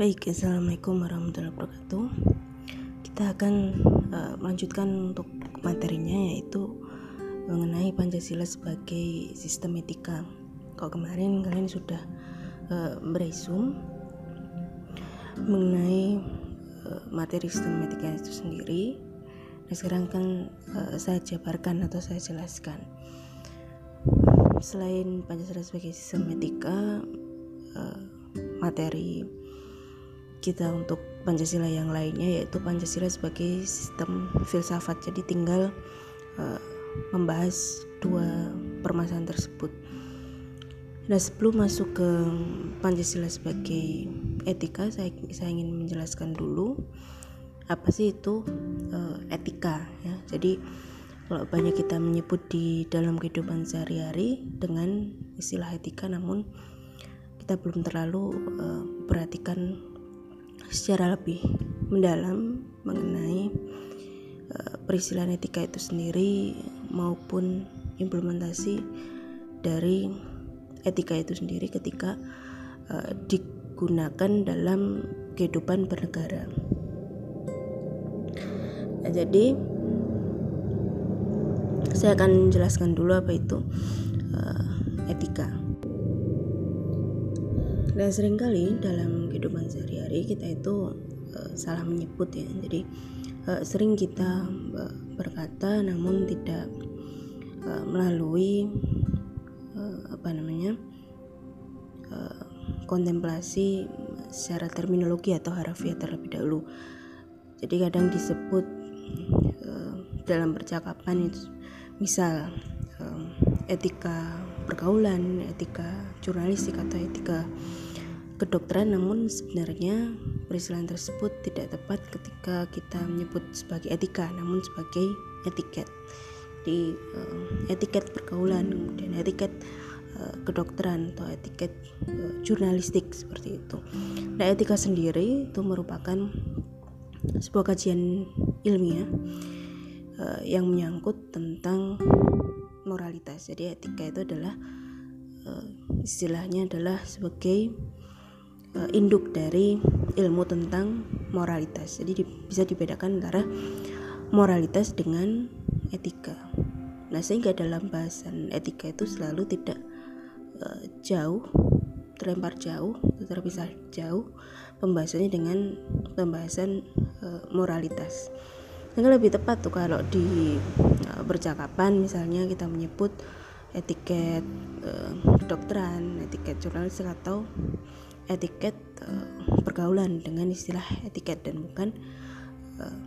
Baik, assalamualaikum warahmatullahi wabarakatuh. Kita akan uh, melanjutkan untuk materinya yaitu mengenai Pancasila sebagai sistem etika. Kalau kemarin kalian sudah uh, beresum mengenai uh, materi sistem etika itu sendiri. Nah, sekarang kan uh, saya jabarkan atau saya jelaskan. Selain Pancasila sebagai sistem etika, uh, materi kita untuk Pancasila yang lainnya yaitu Pancasila sebagai sistem filsafat. Jadi tinggal uh, membahas dua permasalahan tersebut. Nah sebelum masuk ke Pancasila sebagai etika, saya, saya ingin menjelaskan dulu apa sih itu uh, etika ya. Jadi kalau banyak kita menyebut di dalam kehidupan sehari-hari dengan istilah etika, namun kita belum terlalu uh, perhatikan secara lebih mendalam mengenai uh, peristilan etika itu sendiri maupun implementasi dari etika itu sendiri ketika uh, digunakan dalam kehidupan bernegara. Nah, jadi saya akan jelaskan dulu apa itu uh, etika. Dan sering kali dalam kehidupan sehari-hari kita itu uh, salah menyebut ya. Jadi uh, sering kita uh, berkata namun tidak uh, melalui uh, apa namanya uh, kontemplasi secara terminologi atau harfiah terlebih dahulu. Jadi kadang disebut uh, dalam percakapan itu misal uh, etika pergaulan, etika jurnalistik atau etika kedokteran namun sebenarnya peristilan tersebut tidak tepat ketika kita menyebut sebagai etika namun sebagai etiket di uh, etiket pergaulan kemudian etiket uh, kedokteran atau etiket uh, jurnalistik seperti itu. Nah, etika sendiri itu merupakan sebuah kajian ilmiah yang menyangkut tentang moralitas. Jadi etika itu adalah istilahnya adalah sebagai induk dari ilmu tentang moralitas. Jadi di, bisa dibedakan antara moralitas dengan etika. Nah, sehingga dalam bahasan etika itu selalu tidak uh, jauh terlempar jauh, terpisah jauh pembahasannya dengan pembahasan uh, moralitas. Sehingga lebih tepat tuh kalau di uh, percakapan misalnya kita menyebut etiket kedokteran, etiket jurnalis atau etiket uh, pergaulan dengan istilah etiket dan bukan uh,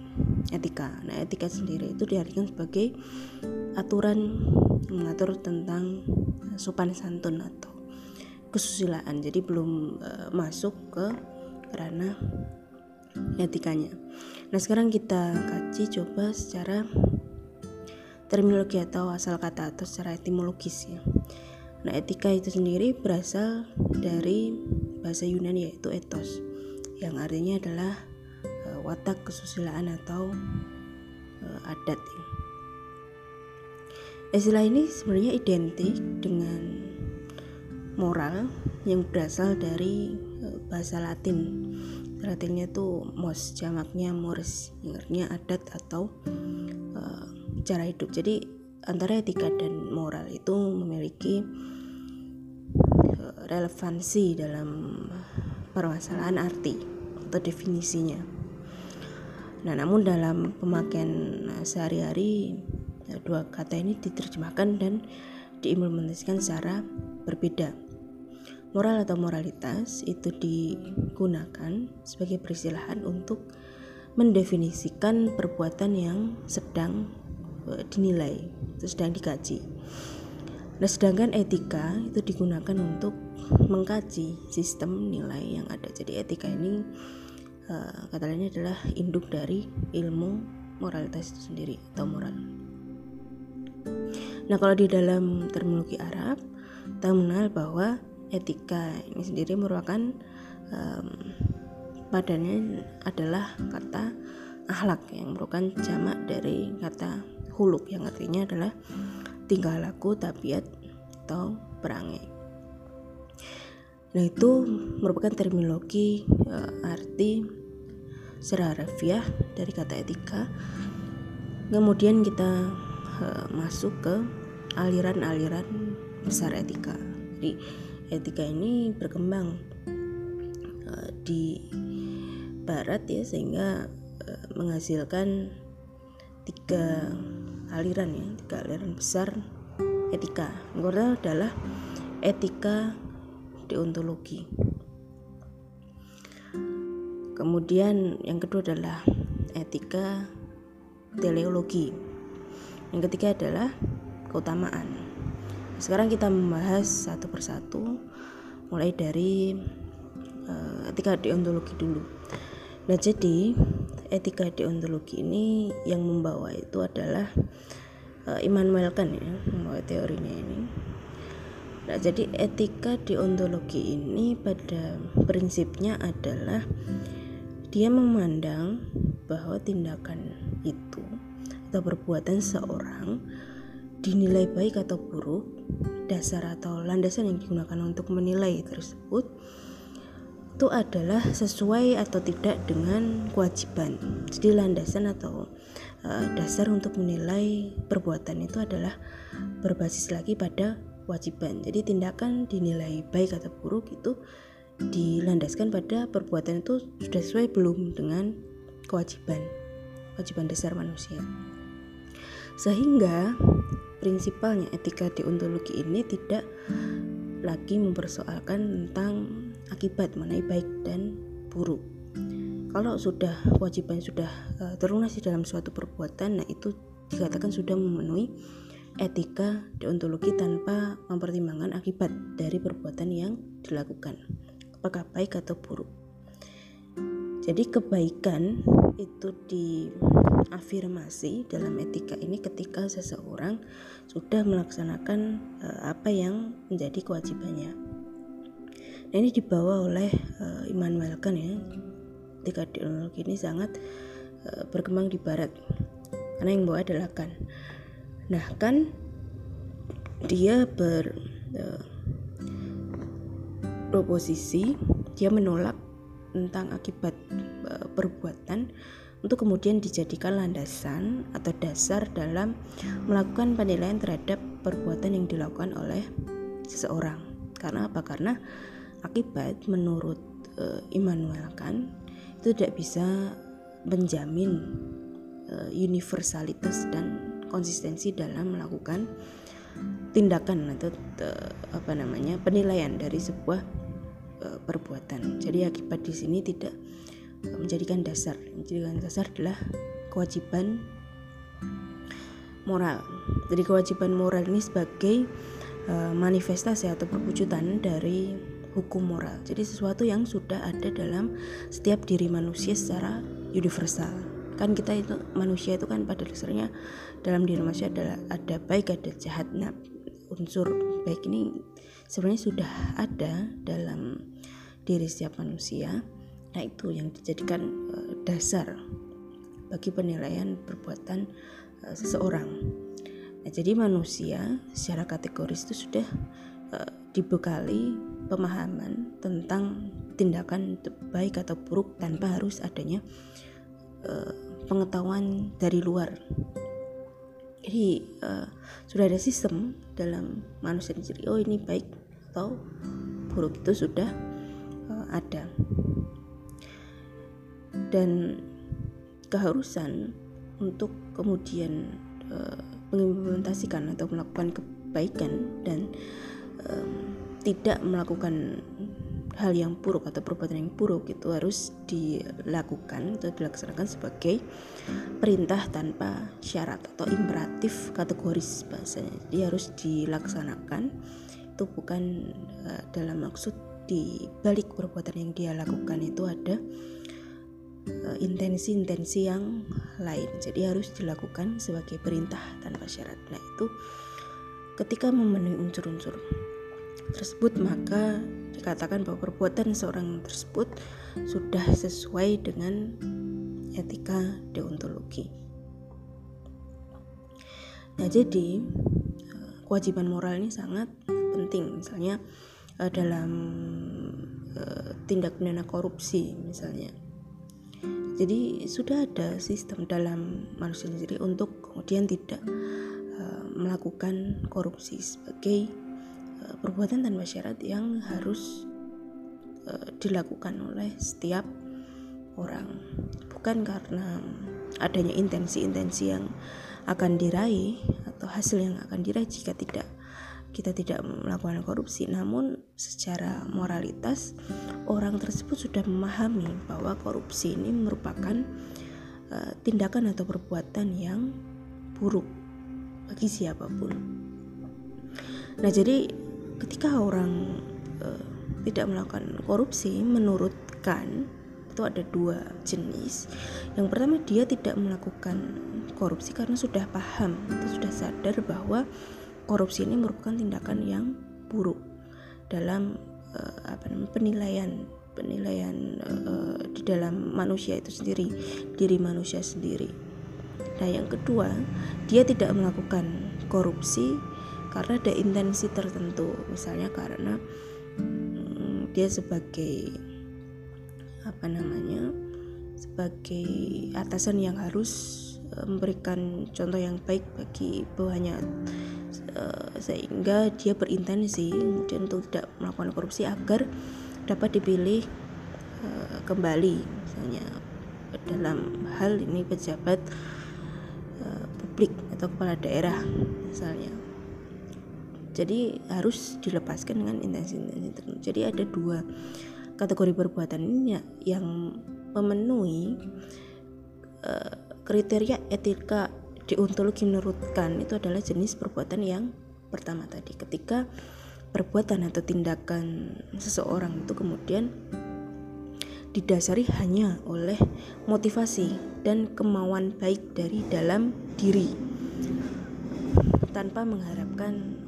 etika. Nah, etiket sendiri itu diartikan sebagai aturan mengatur tentang sopan santun atau kesusilaan. Jadi belum uh, masuk ke ranah etikanya. Nah, sekarang kita kaji coba secara terminologi atau asal kata atau secara etimologis ya. Nah, etika itu sendiri berasal dari bahasa Yunani yaitu ethos yang artinya adalah uh, watak kesusilaan atau uh, adat. Istilah ini sebenarnya identik dengan moral yang berasal dari uh, bahasa Latin Latinnya tuh mos jamaknya mores yang artinya adat atau cara hidup jadi antara etika dan moral itu memiliki relevansi dalam permasalahan arti atau definisinya nah namun dalam pemakaian sehari-hari dua kata ini diterjemahkan dan diimplementasikan secara berbeda Moral atau moralitas itu digunakan sebagai peristilahan untuk mendefinisikan perbuatan yang sedang e, dinilai, sedang dikaji. Nah, sedangkan etika itu digunakan untuk mengkaji sistem nilai yang ada. Jadi etika ini uh, kata lainnya adalah induk dari ilmu moralitas itu sendiri atau moral. Nah, kalau di dalam terminologi Arab, kita mengenal bahwa etika ini sendiri merupakan um, padanya adalah kata akhlak yang merupakan jamak dari kata huluk yang artinya adalah tingkah laku, tabiat atau perangai. Nah itu merupakan terminologi uh, arti secara harfiah dari kata etika. Kemudian kita uh, masuk ke aliran-aliran besar etika. Jadi etika ini berkembang uh, di barat ya sehingga uh, menghasilkan tiga aliran ya tiga aliran besar etika. Yang adalah etika deontologi. Kemudian yang kedua adalah etika teleologi. Yang ketiga adalah keutamaan. Sekarang kita membahas satu persatu mulai dari uh, etika deontologi dulu nah jadi etika deontologi ini yang membawa itu adalah uh, Immanuel Kant ya membawa teorinya ini. Nah, jadi etika deontologi ini pada prinsipnya adalah dia memandang bahwa tindakan itu atau perbuatan seorang dinilai baik atau buruk, dasar atau landasan yang digunakan untuk menilai tersebut itu adalah sesuai atau tidak dengan kewajiban. Jadi landasan atau uh, dasar untuk menilai perbuatan itu adalah berbasis lagi pada kewajiban. Jadi tindakan dinilai baik atau buruk itu dilandaskan pada perbuatan itu sudah sesuai belum dengan kewajiban, kewajiban dasar manusia. Sehingga prinsipalnya etika deontologi ini tidak lagi mempersoalkan tentang akibat mengenai baik dan buruk. Kalau sudah kewajiban sudah uh, terlunasi dalam suatu perbuatan, nah itu dikatakan sudah memenuhi etika deontologi tanpa mempertimbangkan akibat dari perbuatan yang dilakukan, apakah baik atau buruk. Jadi kebaikan itu diafirmasi dalam etika ini ketika seseorang sudah melaksanakan uh, apa yang menjadi kewajibannya. Ini dibawa oleh uh, Immanuel Kant ya. Etika ideologi ini sangat uh, berkembang di Barat karena yang bawa adalah Kant. Nah kan dia ber uh, proposisi dia menolak tentang akibat e, perbuatan untuk kemudian dijadikan landasan atau dasar dalam melakukan penilaian terhadap perbuatan yang dilakukan oleh seseorang. Karena apa? Karena akibat menurut e, Immanuel Kant itu tidak bisa menjamin e, universalitas dan konsistensi dalam melakukan tindakan atau te, apa namanya penilaian dari sebuah perbuatan. Jadi akibat di sini tidak menjadikan dasar. Menjadikan dasar adalah kewajiban moral. Jadi kewajiban moral ini sebagai manifestasi atau perwujudan dari hukum moral. Jadi sesuatu yang sudah ada dalam setiap diri manusia secara universal. Kan kita itu manusia itu kan pada dasarnya dalam diri manusia adalah ada baik ada jahat. Nah, unsur baik ini sebenarnya sudah ada dalam diri setiap manusia. Nah, itu yang dijadikan uh, dasar bagi penilaian perbuatan uh, seseorang. Nah, jadi manusia secara kategoris itu sudah uh, dibekali pemahaman tentang tindakan baik atau buruk tanpa harus adanya uh, pengetahuan dari luar. Jadi uh, sudah ada sistem dalam manusia sendiri. Oh ini baik atau buruk itu sudah uh, ada dan keharusan untuk kemudian uh, mengimplementasikan atau melakukan kebaikan dan tidak melakukan hal yang buruk atau perbuatan yang buruk itu harus dilakukan atau dilaksanakan sebagai perintah tanpa syarat atau imperatif kategoris bahasanya jadi harus dilaksanakan itu bukan uh, dalam maksud di balik perbuatan yang dia lakukan itu ada eh, intensi-intensi uh, yang lain. Jadi harus dilakukan sebagai perintah tanpa syarat. Nah, itu ketika memenuhi unsur-unsur tersebut maka dikatakan bahwa perbuatan seorang tersebut sudah sesuai dengan etika deontologi. Nah, jadi eh, kewajiban moral ini sangat penting. Misalnya uh, dalam uh, tindak pidana korupsi misalnya jadi sudah ada sistem dalam manusia sendiri untuk kemudian tidak melakukan korupsi sebagai perbuatan tanpa syarat yang harus uh, dilakukan oleh setiap orang. Bukan karena adanya intensi-intensi yang akan diraih atau hasil yang akan diraih jika tidak kita tidak melakukan korupsi. Namun secara moralitas orang tersebut sudah memahami bahwa korupsi ini merupakan uh, tindakan atau perbuatan yang buruk bagi siapa pun. Nah jadi ketika orang uh, tidak melakukan korupsi menurut Kan itu ada dua jenis yang pertama dia tidak melakukan korupsi karena sudah paham atau sudah sadar bahwa korupsi ini merupakan tindakan yang buruk dalam uh, apa namanya penilaian penilaian uh, di dalam manusia itu sendiri diri manusia sendiri. Nah yang kedua dia tidak melakukan korupsi karena ada intensi tertentu. Misalnya karena um, dia sebagai apa namanya sebagai atasan yang harus memberikan contoh yang baik bagi bawahnya uh, sehingga dia berintensi kemudian untuk tidak melakukan korupsi agar dapat dipilih uh, kembali. Misalnya dalam hal ini pejabat publik atau kepala daerah misalnya jadi harus dilepaskan dengan intensi-intensi tertentu. Jadi ada dua kategori perbuatan ini yang memenuhi uh, kriteria etika deontologi menurutkan itu adalah jenis perbuatan yang pertama tadi. Ketika perbuatan atau tindakan seseorang itu kemudian didasari hanya oleh motivasi dan kemauan baik dari dalam diri tanpa mengharapkan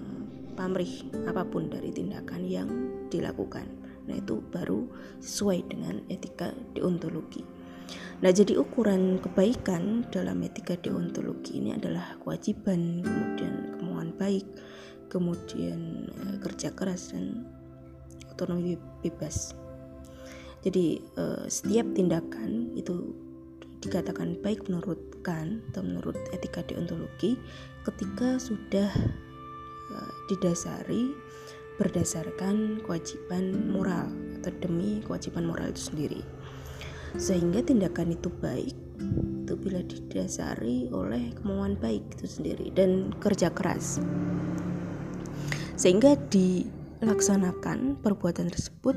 pamrih apa pun dari tindakan yang dilakukan. Nah, itu baru sesuai dengan etika deontologi. Nah, jadi ukuran kebaikan dalam etika deontologi ini adalah kewajiban, kemudian kemauan baik, kemudian eh, kerja keras dan otonomi bebas. Jadi eh, setiap tindakan itu dikatakan baik menurut Kant atau menurut etika deontologi ketika sudah didasari berdasarkan kewajiban moral atau demi kewajiban moral itu sendiri. Sehingga tindakan itu baik itu bila didasari oleh kemauan baik itu sendiri dan kerja keras. Sehingga dilaksanakan perbuatan tersebut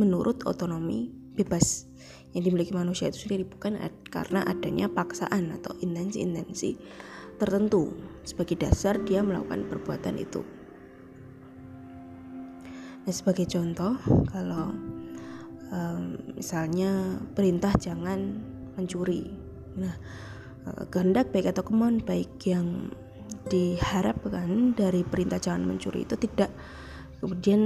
menurut otonomi bebas. Yang dimiliki manusia itu sendiri bukan karena adanya paksaan atau intensi-intensi tertentu. Sebagai dasar dia melakukan perbuatan itu. Nah, sebagai contoh, kalau um, misalnya perintah jangan mencuri. Nah uh, kehendak baik atau kemauan baik yang diharapkan dari perintah jangan mencuri itu tidak kemudian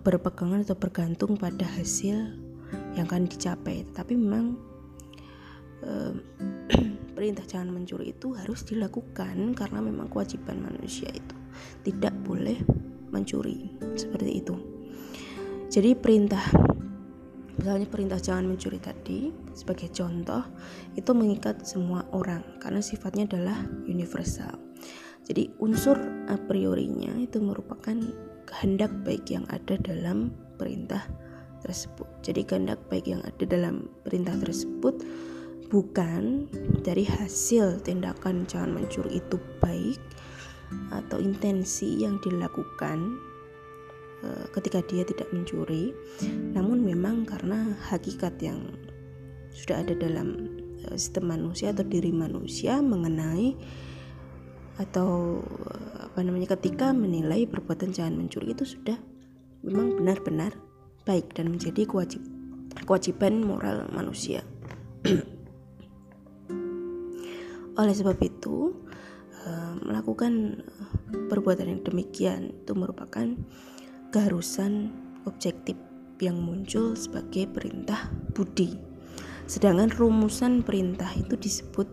berpegangan atau bergantung pada hasil yang akan dicapai. Tapi memang perintah jangan mencuri itu harus dilakukan karena memang kewajiban manusia itu tidak boleh mencuri seperti itu. Jadi perintah misalnya perintah jangan mencuri tadi sebagai contoh itu mengikat semua orang karena sifatnya adalah universal. Jadi unsur a priorinya itu merupakan kehendak baik yang ada dalam perintah tersebut. Jadi kehendak baik yang ada dalam perintah tersebut bukan dari hasil tindakan jangan mencuri itu baik atau intensi yang dilakukan Eh, ketika dia tidak mencuri namun memang karena hakikat yang sudah ada dalam eh, sistem manusia atau diri manusia mengenai atau eh, apa namanya ketika menilai perbuatan jangan mencuri itu sudah memang benar-benar baik dan menjadi kewajib kewajiban moral manusia. Oleh sebab itu, melakukan perbuatan yang demikian itu merupakan keharusan objektif yang muncul sebagai perintah budi. Sedangkan rumusan perintah itu disebut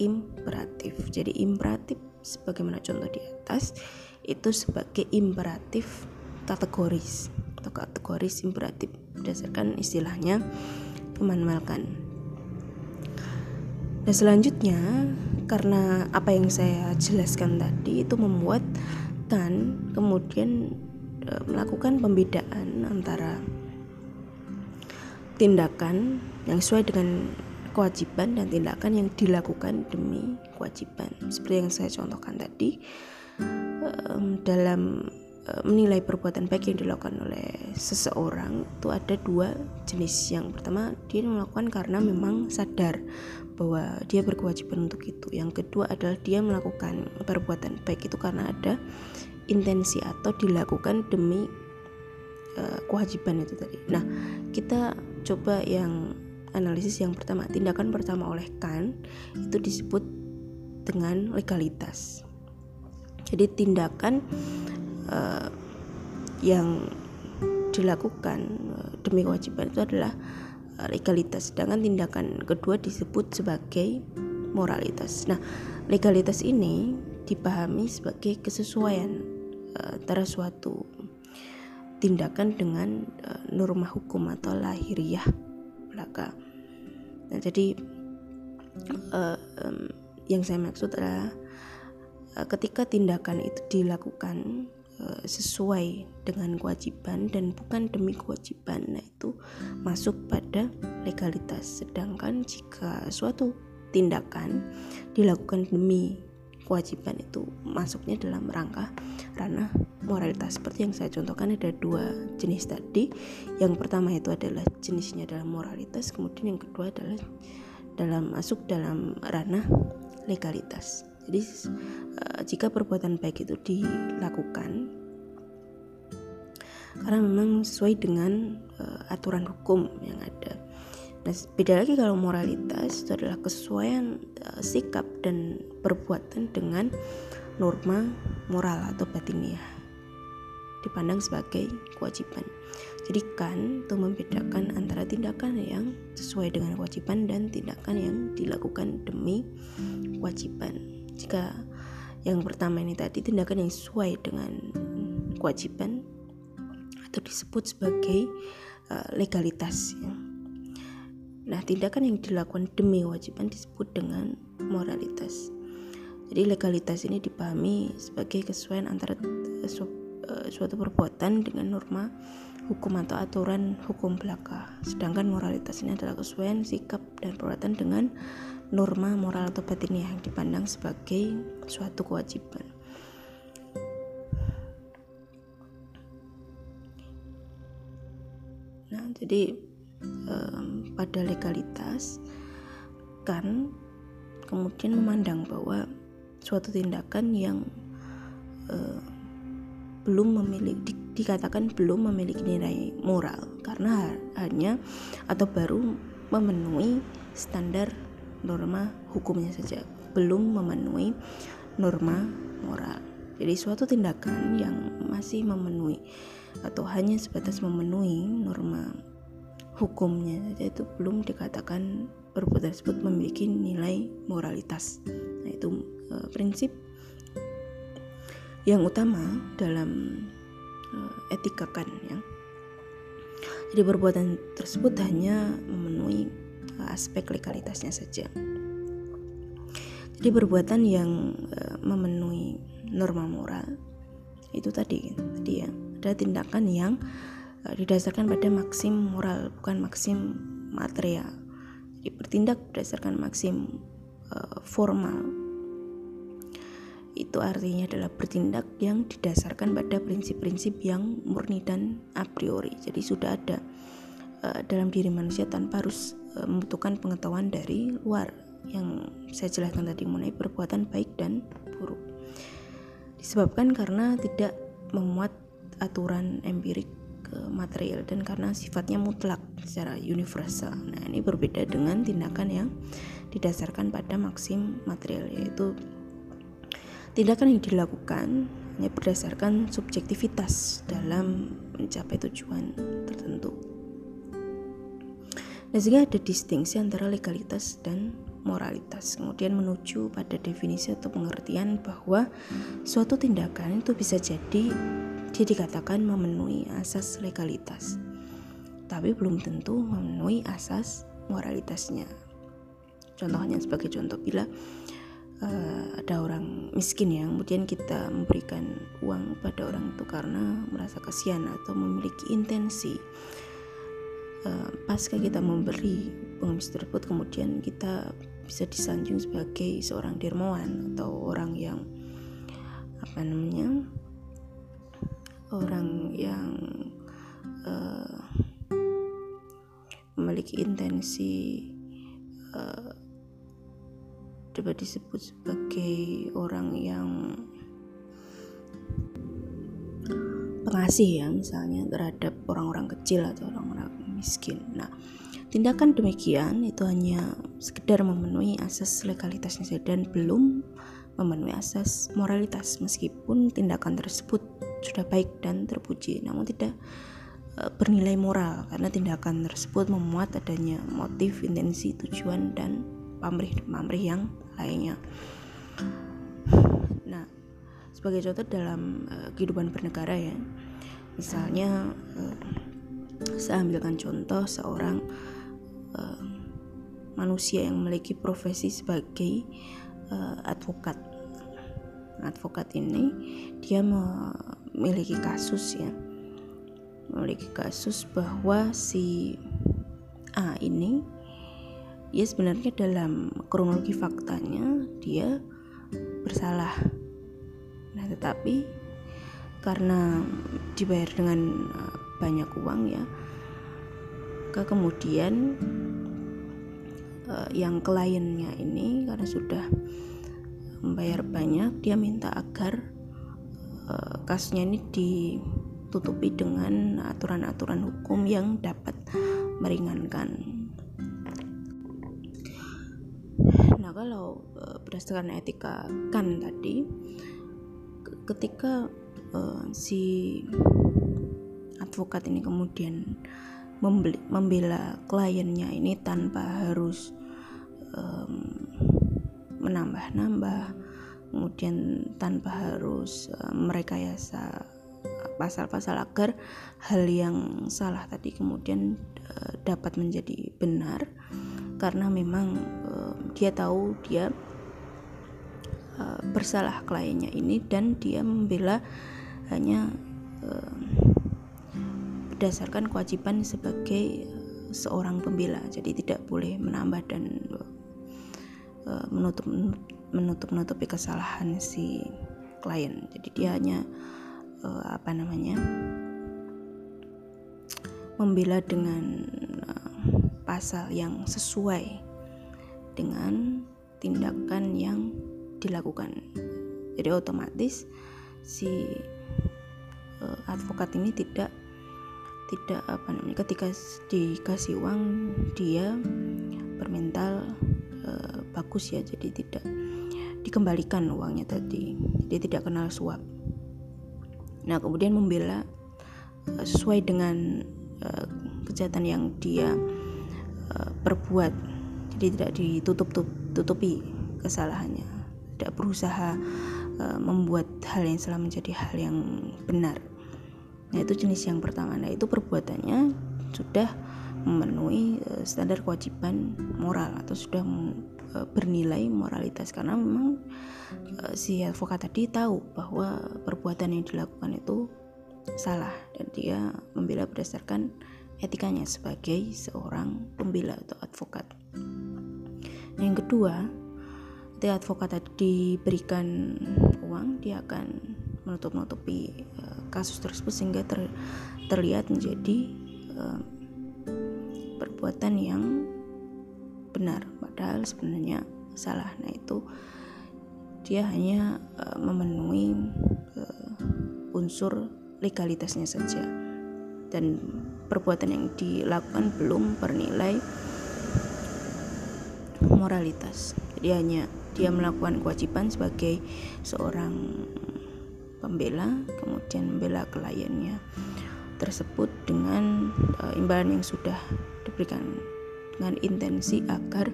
imperatif. Jadi imperatif sebagaimana contoh di atas itu sebagai imperatif kategoris. atau kategoris imperatif berdasarkan istilahnya Immanuel Kant. Nah selanjutnya karena apa yang saya jelaskan tadi itu membuat Kant kemudian e, melakukan pembedaan antara tindakan yang sesuai dengan kewajiban dan tindakan yang dilakukan demi kewajiban. Seperti yang saya contohkan tadi, dalam menilai perbuatan baik yang dilakukan oleh seseorang itu ada dua jenis. Yang pertama, dia melakukan karena memang sadar bahwa dia berkewajiban untuk itu. Yang kedua adalah dia melakukan perbuatan baik itu karena ada intensi atau dilakukan demi uh, kewajiban itu tadi. Nah, kita coba yang analisis yang pertama tindakan pertama oleh Kant itu disebut dengan legalitas jadi tindakan uh, yang dilakukan uh, demi kewajiban itu adalah uh, legalitas. Sedangkan tindakan kedua disebut sebagai moralitas. Nah legalitas ini dipahami sebagai kesesuaian uh, antara suatu tindakan dengan uh, norma hukum atau lahiriah belaka. Nah, jadi yang saya maksud adalah ketika tindakan itu dilakukan sesuai dengan kewajiban dan bukan demi kewajiban, nah itu masuk pada legalitas. Sedangkan jika suatu tindakan dilakukan demi kewajiban itu masuknya dalam rangka ranah moralitas. Seperti yang saya contohkan ada dua jenis tadi. Yang pertama itu adalah jenisnya dalam moralitas kemudian yang kedua adalah dalam masuk dalam ranah legalitas jadi uh, jika perbuatan baik itu dilakukan karena memang sesuai dengan uh, aturan hukum yang ada Nah, beda lagi kalau moralitas itu adalah kesesuaian uh, sikap dan perbuatan dengan norma moral atau batiniah dipandang sebagai kewajiban. Jadi kan itu membedakan antara tindakan yang sesuai dengan kewajiban dan tindakan yang dilakukan demi kewajiban. Jika yang pertama ini tadi tindakan yang sesuai dengan kewajiban atau disebut sebagai uh, legalitas ya Nah, tindakan yang dilakukan demi kewajiban disebut dengan moralitas. Jadi legalitas ini dipahami sebagai kesesuaian antara eh, su uh, suatu perbuatan dengan norma hukum atau aturan hukum belaka. Sedangkan moralitas ini adalah kesesuaian sikap dan perbuatan dengan norma moral atau batinnya yang dipandang sebagai suatu kewajiban. Nah, jadi um, pada legalitas kan kemudian memandang bahwa suatu tindakan yang uh, belum memiliki dikatakan belum memiliki nilai moral karena hanya atau baru memenuhi standar norma hukumnya saja belum memenuhi norma moral jadi suatu tindakan yang masih memenuhi atau hanya sebatas memenuhi norma hukumnya saja itu belum dikatakan perbuatan tersebut memiliki nilai moralitas. Nah, itu e, prinsip yang utama dalam e, etika kan ya. Jadi perbuatan tersebut hanya memenuhi e, aspek legalitasnya saja. Jadi perbuatan yang e, memenuhi norma moral itu tadi, tadi ya ada tindakan yang Eh, didasarkan pada maksim moral bukan maksim material jadi bertindak berdasarkan maksim formal itu artinya adalah bertindak yang didasarkan pada prinsip-prinsip yang murni dan a priori. Jadi sudah ada uh, dalam diri manusia tanpa harus uh, membutuhkan pengetahuan dari luar. Yang saya jelaskan tadi mengenai perbuatan baik dan buruk. Disebabkan karena tidak memuat aturan empirik material dan karena sifatnya mutlak secara universal. Nah, ini berbeda dengan tindakan yang didasarkan pada maksim material yaitu tindakan yang dilakukan hanya berdasarkan subjektivitas dalam mencapai tujuan tertentu. Nah, sehingga ada distingsi antara legalitas dan moralitas. Kemudian menuju pada definisi atau pengertian bahwa suatu tindakan itu bisa jadi dia dikatakan memenuhi asas legalitas tapi belum tentu memenuhi asas moralitasnya contohnya sebagai contoh bila uh, ada orang miskin ya kemudian kita memberikan uang pada orang itu karena merasa kasihan atau memiliki intensi. Uh, pasca kita memberi pengemis tersebut kemudian kita bisa disanjung sebagai seorang dermawan atau orang yang apa namanya orang yang uh, memiliki intensi dapat disebut sebagai orang yang pengasih ya misalnya terhadap orang-orang kecil atau orang-orang miskin. Nah, tindakan demikian itu hanya sekedar memenuhi asas legalitasnya saja dan belum memenuhi asas moralitas meskipun tindakan tersebut sudah baik dan terpuji namun tidak e, bernilai moral karena tindakan tersebut memuat adanya motif, intensi, tujuan dan pamrih-pamrih yang lainnya. Nah, sebagai contoh dalam uh, kehidupan bernegara ya, misalnya uh, saya ambilkan contoh seorang uh, manusia yang memiliki profesi sebagai uh, advokat. Advokat ini dia memiliki kasus ya memiliki kasus bahwa si A ini ya sebenarnya dalam kronologi faktanya dia bersalah nah tetapi karena dibayar dengan eh, banyak uang ya ke kemudian uh, yang kliennya ini karena sudah membayar banyak dia minta agar uh, kasusnya ini di ditutupi dengan aturan-aturan hukum yang dapat meringankan. Nah, kalau e, berdasarkan etika kan tadi, ketika e, si advokat ini kemudian membeli, membela kliennya ini tanpa harus menambah-nambah, kemudian tanpa harus e, merekayasa pasal-pasal agar hal yang salah tadi kemudian uh, dapat menjadi benar karena memang uh, dia tahu dia uh, bersalah kliennya ini dan dia membela hanya uh, berdasarkan kewajiban sebagai seorang pembela. Jadi tidak boleh menambah dan menutup menutup menutupi kesalahan si klien. Jadi dia hanya apa namanya membela dengan pasal yang sesuai dengan tindakan yang dilakukan. Jadi otomatis si uh, advokat ini tidak tidak apa namanya ketika dikasih uang dia bermental uh, bagus ya. Jadi tidak dikembalikan uangnya tadi. Dia tidak kenal suap. Nah, kemudian membela uh, sesuai dengan kejahatan yang dia perbuat. Jadi tidak ditutup-tutupi kesalahannya. Tidak berusaha uh, membuat hal yang salah menjadi hal yang benar. Nah, itu jenis yang pertama. Nah, itu perbuatannya sudah memenuhi uh, standar kewajiban moral atau sudah uh, bernilai moralitas karena memang si advokat tadi tahu bahwa perbuatan yang dilakukan itu salah dan dia membela berdasarkan etikanya sebagai seorang pembela atau advokat. Yang kedua, ketika advokat tadi diberikan uang, dia akan menutup-nutupi uh, kasus tersebut sehingga ter, terlihat menjadi uh, perbuatan yang benar, padahal sebenarnya salah. Nah itu dia hanya uh, memenuhi uh, unsur legalitasnya saja dan perbuatan yang dilakukan belum bernilai moralitas. Jadi hanya dia melakukan kewajiban sebagai seorang pembela kemudian membela kliennya tersebut dengan uh, imbalan yang sudah diberikan dengan intensi agar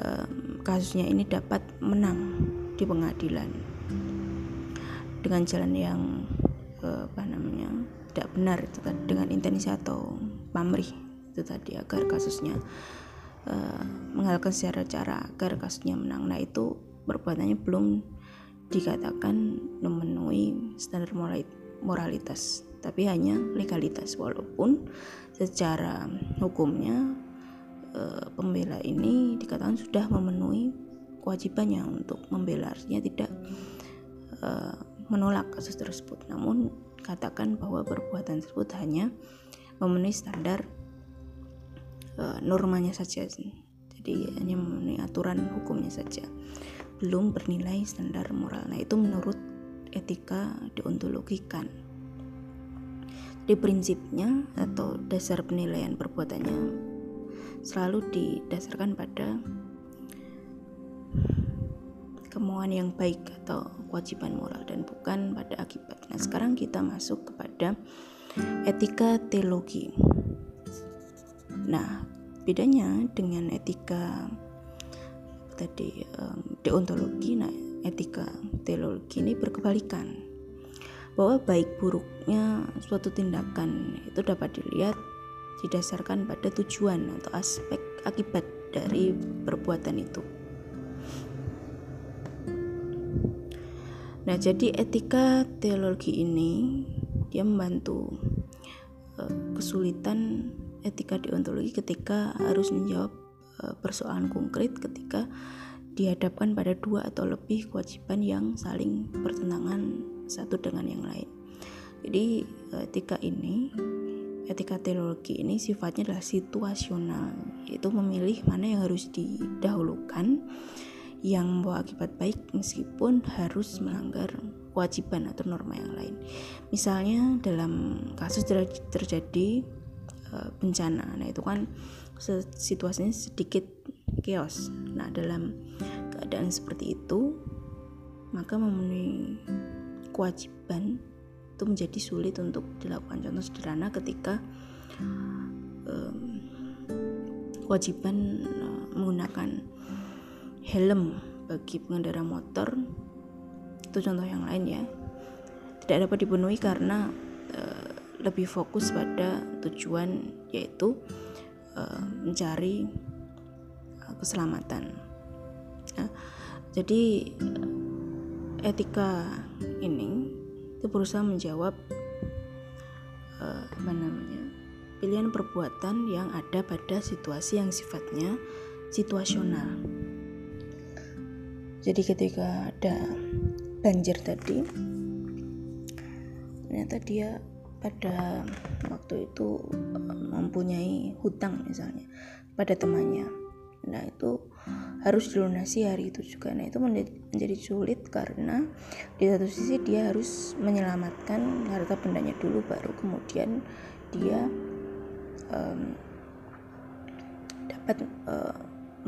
uh, kasusnya ini dapat menang di pengadilan. Dengan jalan yang uh, apa namanya tidak benar itu tadi dengan intensi atau pamrih itu tadi agar kasusnya uh, mengalahkan secara cara agar kasusnya menang. Nah itu perbuatannya belum dikatakan memenuhi standar moralitas tapi hanya legalitas. Walaupun secara hukumnya e, pembela ini dikatakan sudah memenuhi kewajibannya untuk membela. Artinya tidak e, menolak kasus tersebut. Namun katakan bahwa perbuatan tersebut hanya memenuhi standar e, normanya saja jadi hanya memenuhi aturan hukumnya saja belum bernilai standar moral. Nah, itu menurut etika deontologi kan. Di prinsipnya atau dasar penilaian perbuatannya selalu didasarkan pada kemauan yang baik atau kewajiban moral dan bukan pada akibat. Nah, sekarang kita masuk kepada etika teologi. Nah, bedanya dengan etika tadi um, deontologi nah etika teologi ini berkebalikan bahwa baik buruknya suatu tindakan itu dapat dilihat didasarkan pada tujuan atau aspek akibat dari perbuatan itu. Nah, jadi etika teologi ini dia membantu uh, kesulitan etika deontologi ketika harus menjawab Eh, persoalan konkret ketika dihadapkan pada dua atau lebih kewajiban yang saling bertentangan satu dengan yang lain. Jadi etika ini, etika teologi ini sifatnya adalah situasional, yaitu memilih mana yang harus didahulukan yang membawa akibat baik meskipun harus melanggar kewajiban atau norma yang lain. Misalnya dalam kasus terjadi eh, bencana, nah itu kan situasinya sedikit chaos. Nah, dalam keadaan seperti itu, maka memenuhi kewajiban itu menjadi sulit untuk dilakukan. Contoh sederhana ketika um, kewajiban uh, menggunakan helm bagi pengendara motor itu contoh yang lain ya tidak dapat dipenuhi karena uh, lebih fokus pada tujuan yaitu uh, mencari uh, keselamatan. Nah, jadi etika ini itu berusaha menjawab uh, apa namanya pilihan perbuatan yang ada pada situasi yang sifatnya situasional. Jadi ketika ada banjir tadi, ternyata dia pada waktu itu eh, mempunyai hutang misalnya pada temannya. Nah itu harus dilunasi hari itu juga. Nah itu menjadi sulit karena di satu sisi dia harus menyelamatkan harta bendanya dulu baru kemudian dia um, dapat uh,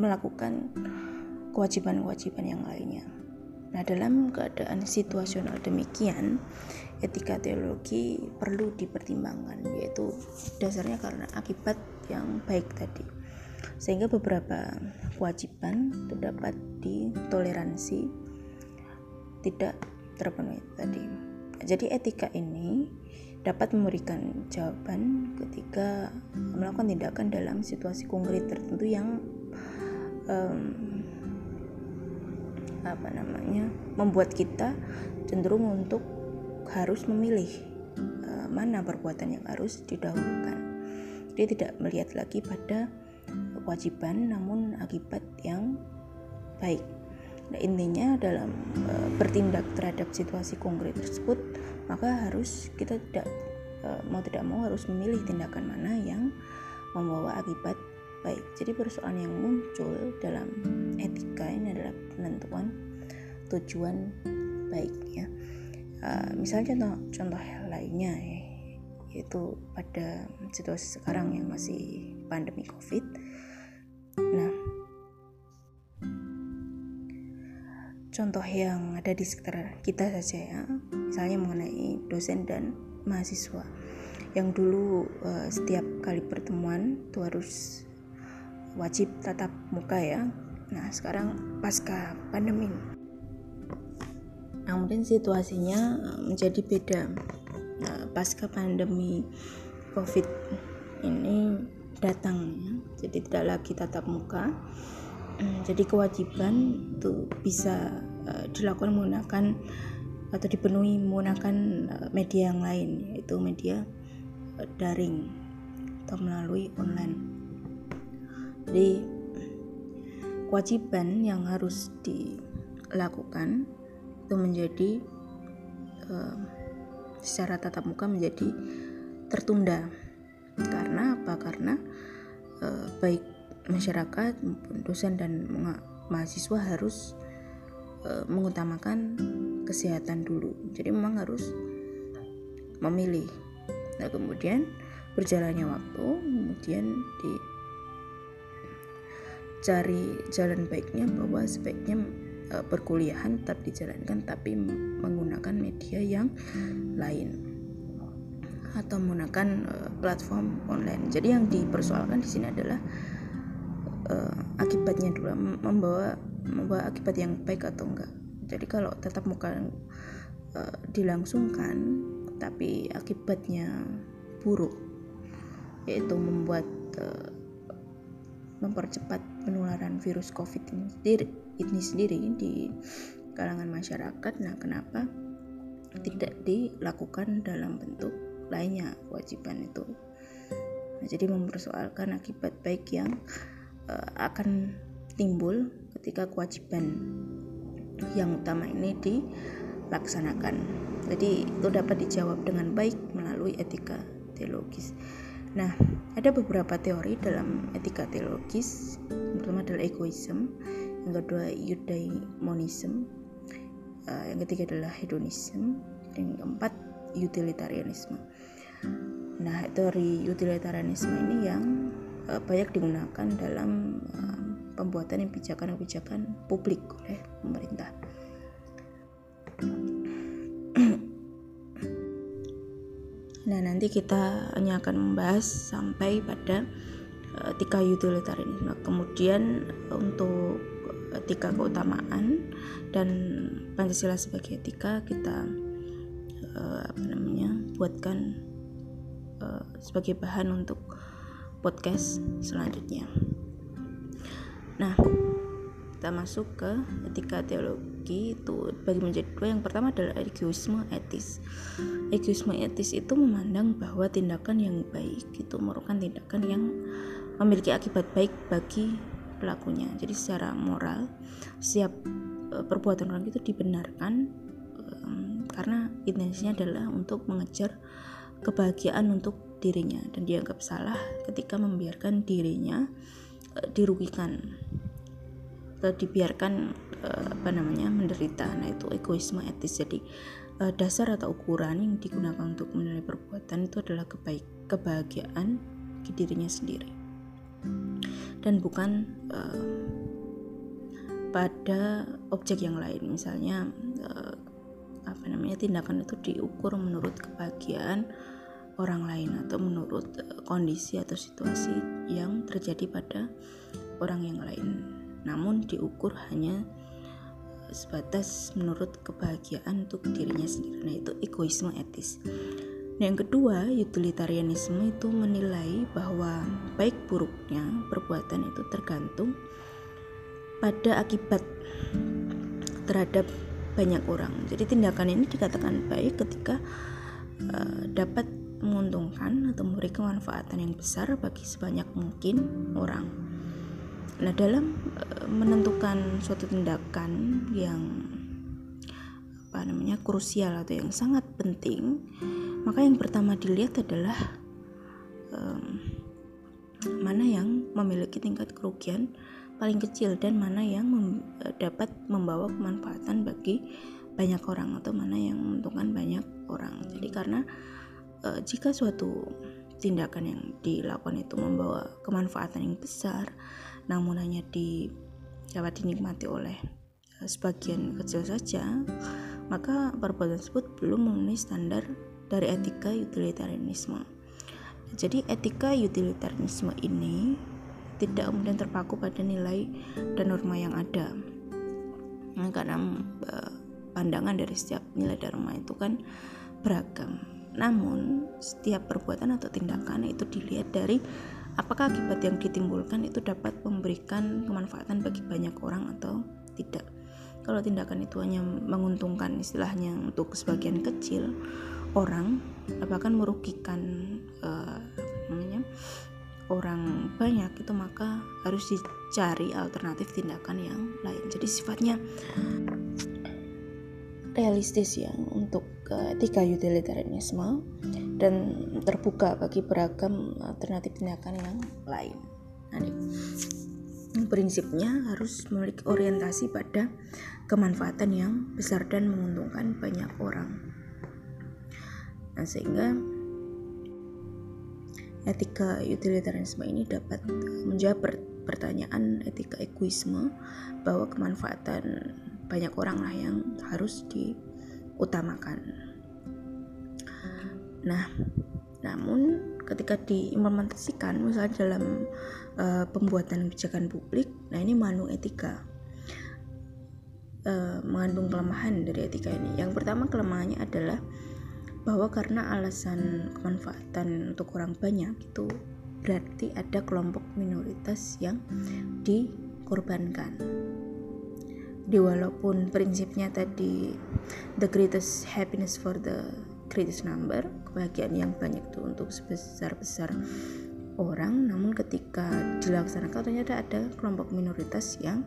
melakukan kewajiban-kewajiban yang lainnya Nah, dalam keadaan situasional demikian, etika teologi perlu dipertimbangkan, yaitu dasarnya karena akibat yang baik tadi. Sehingga beberapa kewajiban itu dapat ditoleransi, tidak terpenuhi tadi. Jadi etika ini dapat memberikan jawaban ketika melakukan tindakan dalam situasi konkret tertentu yang um, apa namanya membuat kita cenderung untuk harus memilih uh, mana perbuatan yang harus didahulukan. Dia tidak melihat lagi pada kewajiban namun akibat yang baik. Nah, intinya dalam uh, bertindak terhadap situasi konkret tersebut, maka harus kita tidak uh, mau tidak mau harus memilih tindakan mana yang membawa akibat baik. Jadi persoalan yang muncul dalam etika ini adalah penentuan tujuan baik ya. Uh, misalnya contoh contoh lainnya ya, yaitu pada situasi sekarang yang masih pandemi covid. Nah, contoh yang ada di sekitar kita saja ya, misalnya mengenai dosen dan mahasiswa yang dulu uh, setiap kali pertemuan itu harus wajib tatap muka ya. Nah sekarang pasca pandemi. Nah mungkin situasinya menjadi beda. Uh, pasca pandemi covid ini datang jadi tidak lagi tatap muka. Hmm, jadi kewajiban itu bisa uh, dilakukan menggunakan atau dipenuhi menggunakan uh, media yang lain yaitu media daring atau melalui online jadi kewajiban yang harus dilakukan itu menjadi uh, secara tatap muka menjadi tertunda. Karena apa? Karena uh, baik masyarakat dosen dan mahasiswa harus uh, mengutamakan kesehatan dulu. Jadi memang harus memilih. Nah kemudian berjalannya waktu kemudian dicari jalan baiknya bahwa sebaiknya uh, perkuliahan tetap dijalankan tapi menggunakan media yang lain atau menggunakan uh, platform online. Jadi yang dipersoalkan di sini adalah uh, akibatnya dulu membawa membawa akibat yang baik atau enggak. Jadi kalau tetap muka uh, dilangsungkan tapi akibatnya buruk yaitu membuat uh, mempercepat penularan virus COVID ini sendiri, ini sendiri di kalangan masyarakat. Nah, kenapa tidak dilakukan dalam bentuk lainnya kewajiban itu? Nah, jadi mempersoalkan akibat baik yang uh, akan timbul ketika kewajiban yang utama ini dilaksanakan. Jadi itu dapat dijawab dengan baik melalui etika teologis nah ada beberapa teori dalam etika teologis yang pertama adalah egoisme yang kedua eudaimonism uh, yang ketiga adalah hedonisme dan yang keempat utilitarianisme. Nah, teori utilitarianisme ini yang uh, banyak digunakan dalam uh, pembuatan kebijakan-kebijakan publik oleh pemerintah. Nah, nanti kita hanya akan membahas sampai pada uh, etika utilitarianisme. Kemudian untuk etika keutamaan dan Pancasila sebagai etika kita uh, apa namanya buatkan uh, sebagai bahan untuk podcast selanjutnya. Nah, kita masuk ke etika teologi itu bagi menjadi dua. Yang pertama adalah egoisme etis. Egoisme etis itu memandang bahwa tindakan yang baik itu merupakan tindakan yang memiliki akibat baik bagi pelakunya. Jadi secara moral, setiap uh, perbuatan orang itu dibenarkan karena intensinya adalah untuk mengejar kebahagiaan untuk dirinya dan dianggap salah ketika membiarkan dirinya uh, dirugikan dibiarkan uh, apa namanya menderita. Nah itu egoisme etis. Jadi uh, dasar atau ukuran yang digunakan untuk menilai perbuatan itu adalah kebaik kebahagiaan di dirinya sendiri. Dan bukan uh, pada objek yang lain. Misalnya uh, apa namanya tindakan itu diukur menurut kebahagiaan orang lain atau menurut eh, kondisi atau situasi yang terjadi pada orang yang lain. Namun diukur hanya eh, sebatas menurut kebahagiaan untuk dirinya sendiri. Nah, itu egoisme etis. Nah, yang kedua, utilitarianisme itu menilai bahwa baik buruknya perbuatan itu tergantung pada akibat terhadap banyak orang. Jadi tindakan ini dikatakan baik ketika uh, dapat menguntungkan atau memberikan kemanfaatan yang besar bagi sebanyak mungkin orang. Nah, dalam uh, menentukan suatu tindakan yang apa namanya krusial atau yang sangat penting, maka yang pertama dilihat adalah um, mana yang memiliki tingkat kerugian paling kecil dan mana yang mem e, dapat membawa kemanfaatan bagi banyak orang atau mana yang menguntungkan banyak orang. Jadi karena e, jika suatu tindakan yang dilakukan itu membawa kemanfaatan yang besar, namun hanya di dapat dinikmati oleh e, sebagian kecil saja, maka perbuatan tersebut belum memenuhi standar dari etika utilitarianisme. Jadi etika utilitarianisme ini tidak kemudian terpaku pada nilai dan norma yang ada nah, karena uh, pandangan dari setiap nilai dan norma itu kan beragam namun setiap perbuatan atau tindakan itu dilihat dari apakah akibat yang ditimbulkan itu dapat memberikan kemanfaatan bagi banyak orang atau tidak? Kalau tindakan itu hanya menguntungkan istilahnya untuk sebagian kecil orang bahkan merugikan uh, namanya orang banyak itu maka harus dicari alternatif tindakan yang lain. Jadi sifatnya realistis ya untuk etika utilitarianisme dan terbuka bagi beragam alternatif tindakan yang lain. Nah, prinsipnya harus memiliki orientasi pada kemanfaatan yang besar dan menguntungkan banyak orang. Nah, sehingga etika utilitarianisme ini dapat menjawab pertanyaan etika egoisme bahwa kemanfaatan banyak orang lah yang harus diutamakan. Nah, namun ketika diimplementasikan misalnya dalam uh, pembuatan kebijakan publik nah ini manu etika. Uh, mengandung kelemahan dari etika ini. Yang pertama kelemahannya adalah bahwa karena alasan kemanfaatan untuk orang banyak itu berarti ada kelompok minoritas yang dikorbankan di walaupun prinsipnya tadi the greatest happiness for the greatest number kebahagiaan yang banyak itu untuk sebesar-besar orang namun ketika dilaksanakan ternyata ada kelompok minoritas yang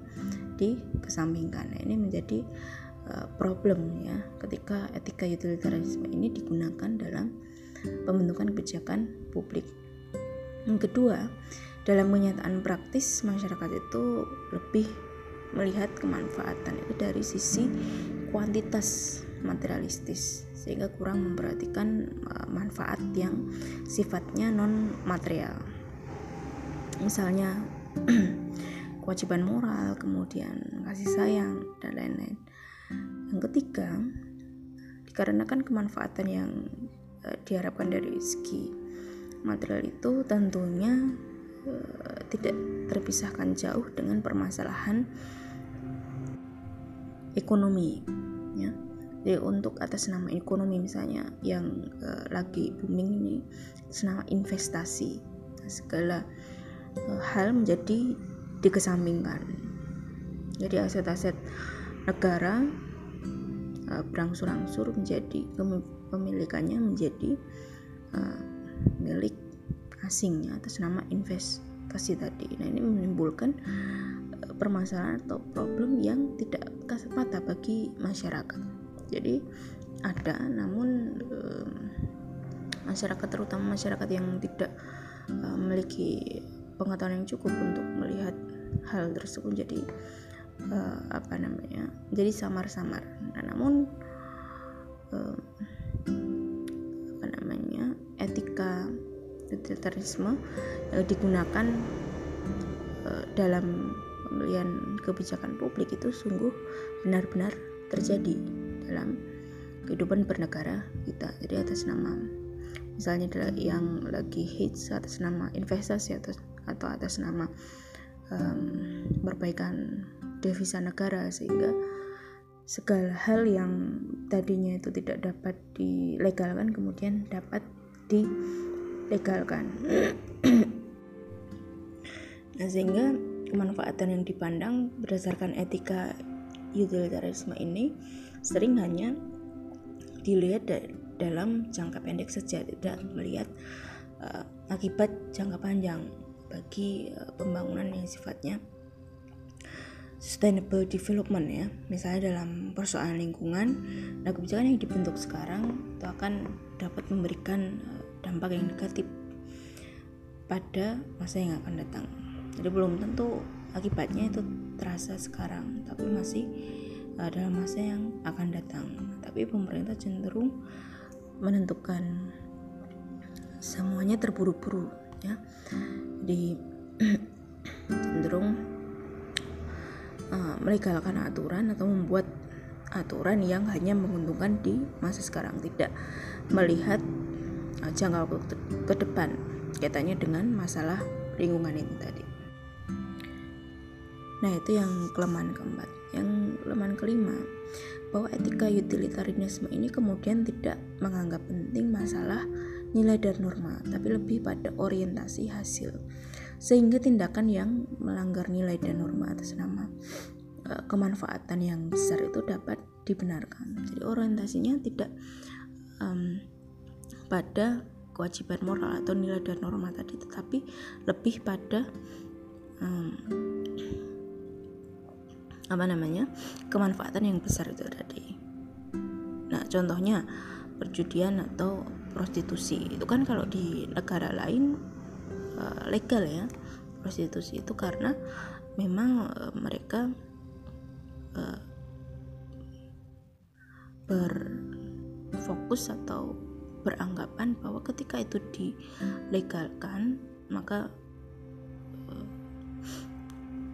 dikesampingkan. Nah, ini menjadi uh, problem ya ketika etika utilitarianisme ini digunakan dalam pembentukan kebijakan publik. Yang kedua dalam kenyataan praktis masyarakat itu lebih melihat kemanfaatan itu dari sisi kuantitas materialistis sehingga kurang memperhatikan uh, manfaat yang sifatnya non material misalnya kewajiban moral kemudian kasih sayang dan lain-lain. Yang ketiga dikarenakan kemanfaatan yang uh, diharapkan dari segi material itu tentunya uh, tidak terpisahkan jauh dengan permasalahan ekonomi ya jadi untuk atas nama ekonomi misalnya yang uh, lagi booming ini atas nama investasi. Nah, segala uh, hal menjadi dikesampingkan. Jadi aset-aset negara uh, berangsur-angsur menjadi kepemilikannya menjadi uh, milik asing ya, atas nama investasi tadi. Nah ini menimbulkan permasalahan atau problem yang tidak kasat mata bagi masyarakat. Jadi ada namun um, masyarakat terutama masyarakat yang tidak uh, memiliki pengetahuan yang cukup untuk melihat hal tersebut jadi uh, apa namanya jadi samar-samar. Nah, namun apa namanya etika utilitarisme digunakan dalam pembelian kebijakan publik itu sungguh benar-benar terjadi dalam kehidupan bernegara kita jadi atas nama misalnya yang lagi hits atas nama investasi atau atau atas nama um, perbaikan devisa negara sehingga segala hal yang tadinya itu tidak dapat dilegalkan kemudian dapat dilegalkan. Nah sehingga kemanfaatan yang dipandang berdasarkan etika utilitarisme ini sering hanya dilihat dalam jangka pendek saja tidak melihat uh, akibat jangka panjang bagi uh, pembangunan yang sifatnya sustainable development ya. Misalnya dalam persoalan lingkungan nah kebijakan yang dibentuk sekarang itu akan dapat memberikan uh, dampak yang negatif pada masa yang akan datang jadi belum tentu akibatnya itu terasa sekarang tapi masih uh, dalam masa yang akan datang. Tapi pemerintah cenderung menentukan semuanya terburu-buru ya. Di cenderung uh, melegalkan aturan atau membuat aturan yang hanya menguntungkan di masa sekarang tidak melihat uh, jangka waktu ke depan kaitannya dengan masalah lingkungan ini tadi. Nah, itu yang kelemahan keempat. Yang kelemahan kelima, bahwa etika utilitarianisme ini kemudian tidak menganggap penting masalah nilai dan norma, tapi lebih pada orientasi hasil. Sehingga tindakan yang melanggar nilai dan norma atas nama uh, kemanfaatan yang besar itu dapat dibenarkan. Jadi orientasinya tidak um, pada kewajiban moral atau nilai dan norma tadi, tetapi lebih pada um, apa namanya kemanfaatan yang besar itu tadi. Nah contohnya perjudian atau prostitusi itu kan kalau di negara lain uh, legal ya prostitusi itu karena memang uh, mereka uh, berfokus atau beranggapan bahwa ketika itu dilegalkan maka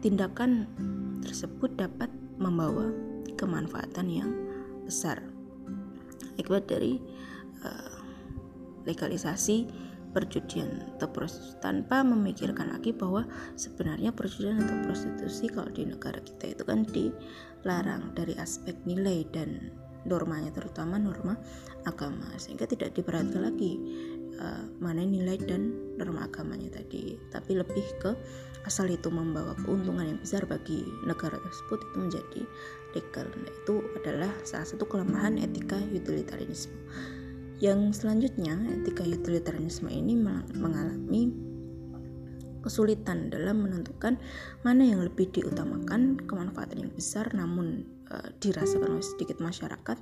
tindakan tersebut dapat membawa kemanfaatan yang besar. Akibat dari uh, legalisasi perjudian atau prostitusi tanpa memikirkan lagi bahwa sebenarnya perjudian atau prostitusi kalau di negara kita itu kan dilarang dari aspek nilai dan normanya terutama norma agama. Sehingga tidak diperhatikan lagi uh, mana nilai dan norma agamanya tadi tapi lebih ke asal itu membawa keuntungan yang besar bagi negara tersebut. Itu menjadi legal nah, itu adalah salah satu kelemahan etika utilitarianisme. Yang selanjutnya, etika utilitarianisme ini mengalami kesulitan dalam menentukan mana yang lebih diutamakan kemanfaatan yang besar namun e, dirasakan oleh sedikit masyarakat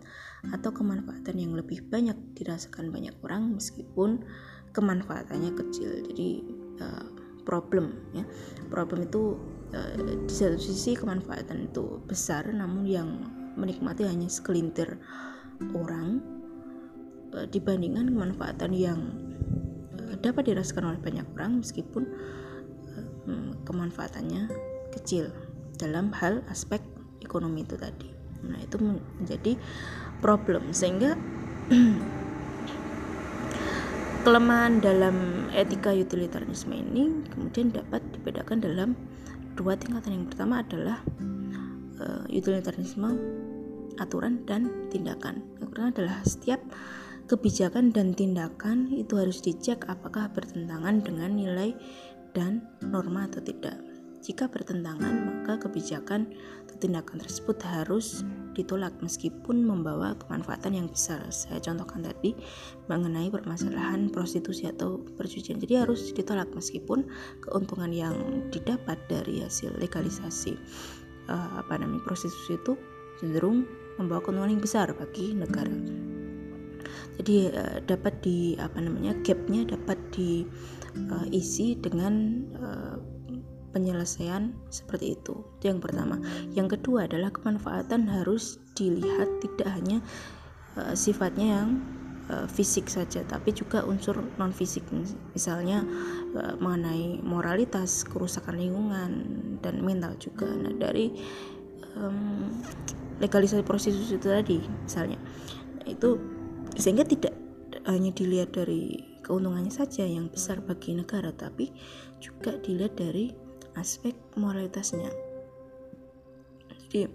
atau kemanfaatan yang lebih banyak dirasakan banyak orang meskipun kemanfaatannya kecil. Jadi e, problem ya problem itu e, di satu sisi kemanfaatan itu besar namun yang menikmati hanya segelintir orang Eh, dibandingkan kemanfaatan yang eh, dapat dirasakan oleh banyak orang meskipun eh, hmm, kemanfaatannya kecil dalam hal aspek ekonomi itu tadi. Nah, itu menjadi problem sehingga kelemahan dalam etika utilitarianisme ini kemudian dapat dibedakan dalam dua tingkatan. Yang pertama adalah uh, utilitarianisme aturan dan tindakan. Yang pertama adalah setiap kebijakan dan tindakan itu harus dicek apakah bertentangan dengan nilai dan norma atau tidak. Jika bertentangan, maka kebijakan atau tindakan tersebut harus ditolak meskipun membawa kemanfaatan yang besar. Saya contohkan tadi mengenai permasalahan prostitusi atau perjudian. Jadi harus ditolak meskipun keuntungan yang didapat dari hasil legalisasi uh, apa namanya prostitusi itu cenderung membawa keuntungan yang besar bagi negara jadi uh, dapat di apa namanya gapnya dapat diisi uh, dengan uh, penyelesaian seperti itu. Itu yang pertama. Yang kedua adalah kemanfaatan harus dilihat tidak hanya uh, sifatnya yang uh, fisik saja tapi juga unsur non fisik misalnya uh, mengenai moralitas kerusakan lingkungan dan mental juga. Nah dari um, legalisasi prostitusi itu tadi misalnya. Itu sehingga tidak hanya dilihat dari keuntungannya saja yang besar bagi negara tapi juga dilihat dari aspek moralitasnya jadi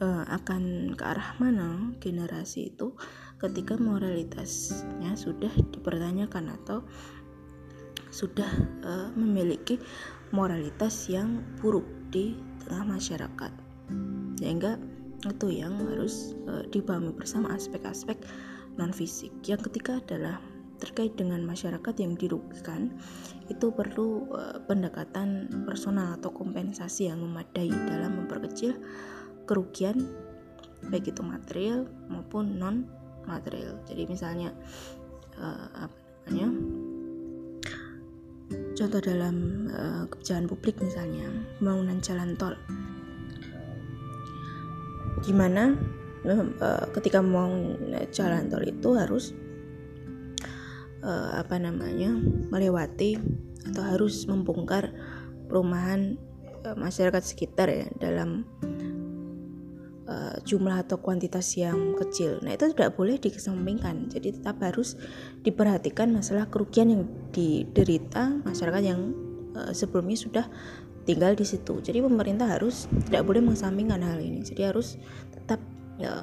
uh, akan ke arah mana generasi itu ketika moralitasnya sudah dipertanyakan atau sudah uh, memiliki moralitas yang buruk di tengah masyarakat sehingga itu yang harus uh, dipahami bersama aspek-aspek non fisik. Yang ketiga adalah terkait dengan masyarakat yang dirugikan itu perlu uh, pendekatan personal atau kompensasi yang memadai dalam memperkecil kerugian baik itu material maupun non material. Jadi misalnya uh, apa namanya? Contoh dalam uh, kebijakan publik misalnya pembangunan jalan tol. Gimana uh, ketika mau jalan tol itu harus uh, apa namanya melewati atau harus membongkar perumahan uh, masyarakat sekitar ya dalam uh, jumlah atau kuantitas yang kecil. Nah itu tidak boleh dikesampingkan. Jadi tetap harus diperhatikan masalah kerugian yang diderita masyarakat yang uh, sebelumnya sudah tinggal di situ. Jadi pemerintah harus tidak boleh mengesampingkan hal ini. Jadi harus tetap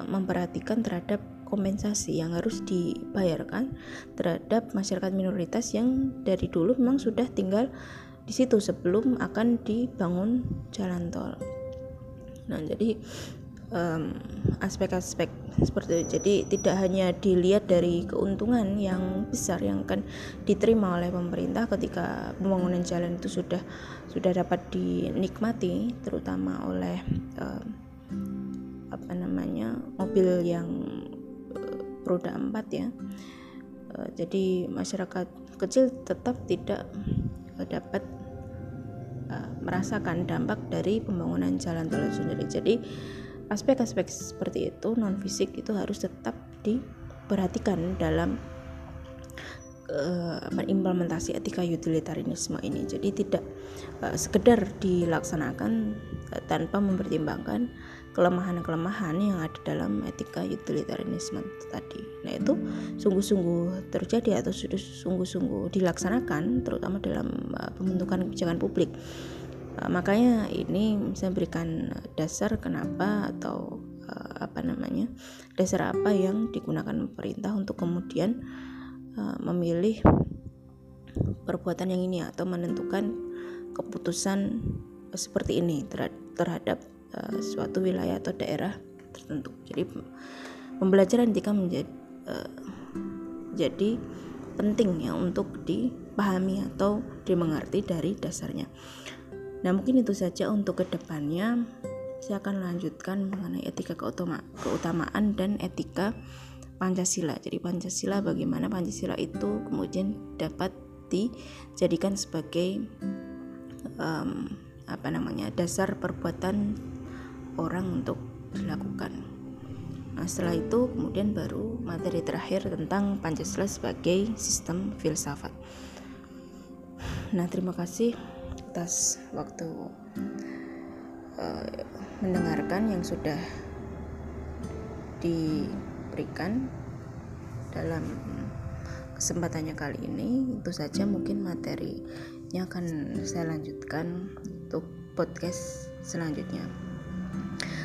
memperhatikan terhadap kompensasi yang harus dibayarkan terhadap masyarakat minoritas yang dari dulu memang sudah tinggal di situ sebelum akan dibangun jalan tol. Nah, jadi aspek-aspek um, seperti itu. Jadi tidak hanya dilihat dari keuntungan yang besar yang akan diterima oleh pemerintah ketika pembangunan jalan itu sudah sudah dapat dinikmati, terutama oleh um, apa namanya mobil yang roda 4 ya. Uh, jadi masyarakat kecil tetap tidak uh, dapat uh, merasakan dampak dari pembangunan jalan tol sendiri. Jadi aspek-aspek seperti itu non fisik itu harus tetap diperhatikan dalam uh, implementasi etika utilitarianisme ini. Jadi tidak uh, sekedar dilaksanakan tanpa mempertimbangkan kelemahan-kelemahan yang ada dalam etika utilitarianisme tadi. Nah, itu sungguh-sungguh terjadi atau sudah sungguh-sungguh dilaksanakan terutama dalam uh, pembentukan kebijakan publik. Uh, makanya ini bisa berikan dasar kenapa atau uh, apa namanya? dasar apa yang digunakan pemerintah untuk kemudian uh, memilih perbuatan yang ini atau menentukan keputusan seperti ini terhadap uh, suatu wilayah atau daerah tertentu. Jadi pembelajaran etika menjadi uh, jadi penting ya untuk dipahami atau dimengerti dari dasarnya. Nah mungkin itu saja untuk ke depannya saya akan lanjutkan mengenai etika keutama, keutamaan dan etika Pancasila. Jadi Pancasila bagaimana Pancasila itu kemudian dapat dijadikan sebagai um, apa namanya dasar perbuatan orang untuk dilakukan. Nah, setelah itu kemudian baru materi terakhir tentang Pancasila sebagai sistem filsafat. Nah, terima kasih atas waktu uh, mendengarkan yang sudah diberikan dalam kesempatannya kali ini. Itu saja mungkin materinya akan saya lanjutkan untuk podcast selanjutnya.